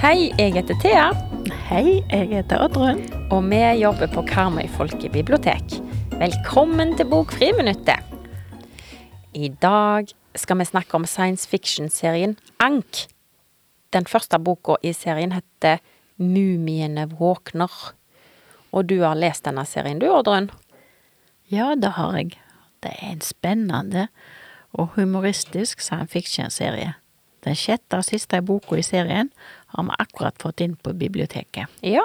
Hei, jeg heter Thea, Hei, jeg heter Oddrun. og vi jobber på Karmøy folkebibliotek. Velkommen til Bokfriminuttet. I dag skal vi snakke om science fiction-serien Ank. Den første boka i serien heter Mumiene våkner. Og du har lest denne serien, du, Oddrun? Ja, det har jeg. Det er en spennende og humoristisk science fiction-serie. Den sjette og siste boka i serien har vi akkurat fått inn på biblioteket. Ja.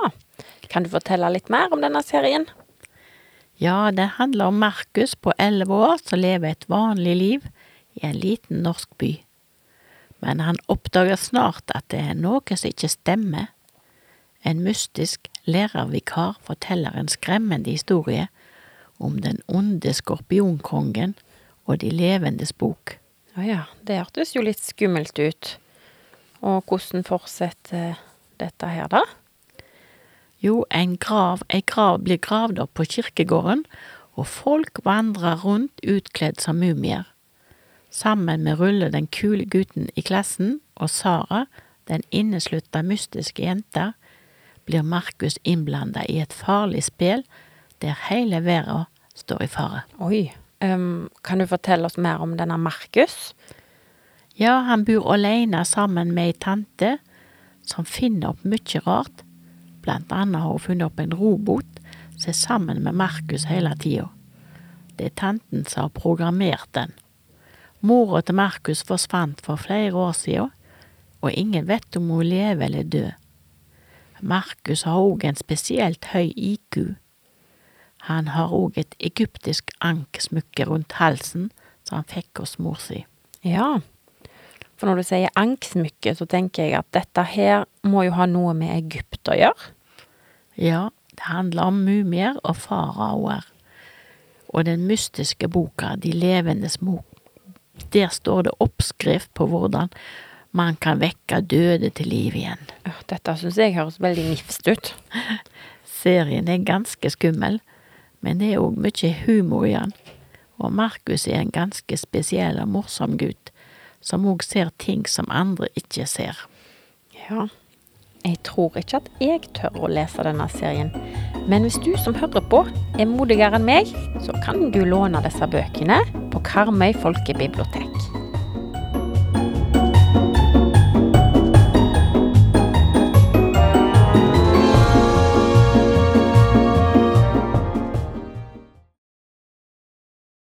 Kan du fortelle litt mer om denne serien? Ja, den handler om Markus på elleve år som lever et vanlig liv i en liten norsk by. Men han oppdager snart at det er noe som ikke stemmer. En mystisk lærervikar forteller en skremmende historie om den onde skorpionkongen og de levendes bok. Å ja, det hørtes jo litt skummelt ut. Og hvordan fortsetter dette her, da? Jo, en grav, ei grav blir gravd opp på kirkegården, og folk vandrer rundt utkledd som mumier. Sammen med Rulle, den kule gutten i klassen, og Sara, den inneslutta mystiske jenta, blir Markus innblanda i et farlig spill der hele verden står i fare. Oi. Um, kan du fortelle oss mer om denne Markus? Ja, han bor alene sammen med ei tante som finner opp mye rart. Blant annet har hun funnet opp en robot som er sammen med Markus hele tida. Det er tanten som har programmert den. Mora til Markus forsvant for flere år siden, og ingen vet om hun lever eller død. Markus har òg en spesielt høy IQ. Han har òg et egyptisk anksmykke rundt halsen som han fikk hos mor si. Ja. For når du sier anksmykke, så tenker jeg at dette her må jo ha noe med Egypt å gjøre. Ja, det handler om mumier og faraoer. Og den mystiske boka De levendes mor. Der står det oppskrift på hvordan man kan vekke døde til liv igjen. Dette syns jeg høres veldig nifst ut. Serien er ganske skummel, men det er òg mye humor i den. Og Markus er en ganske spesiell og morsom gutt, som òg ser ting som andre ikke ser. Ja. Jeg tror ikke at jeg tør å lese denne serien. Men hvis du som hører på er modigere enn meg, så kan du låne disse bøkene på Karmøy folkebibliotek.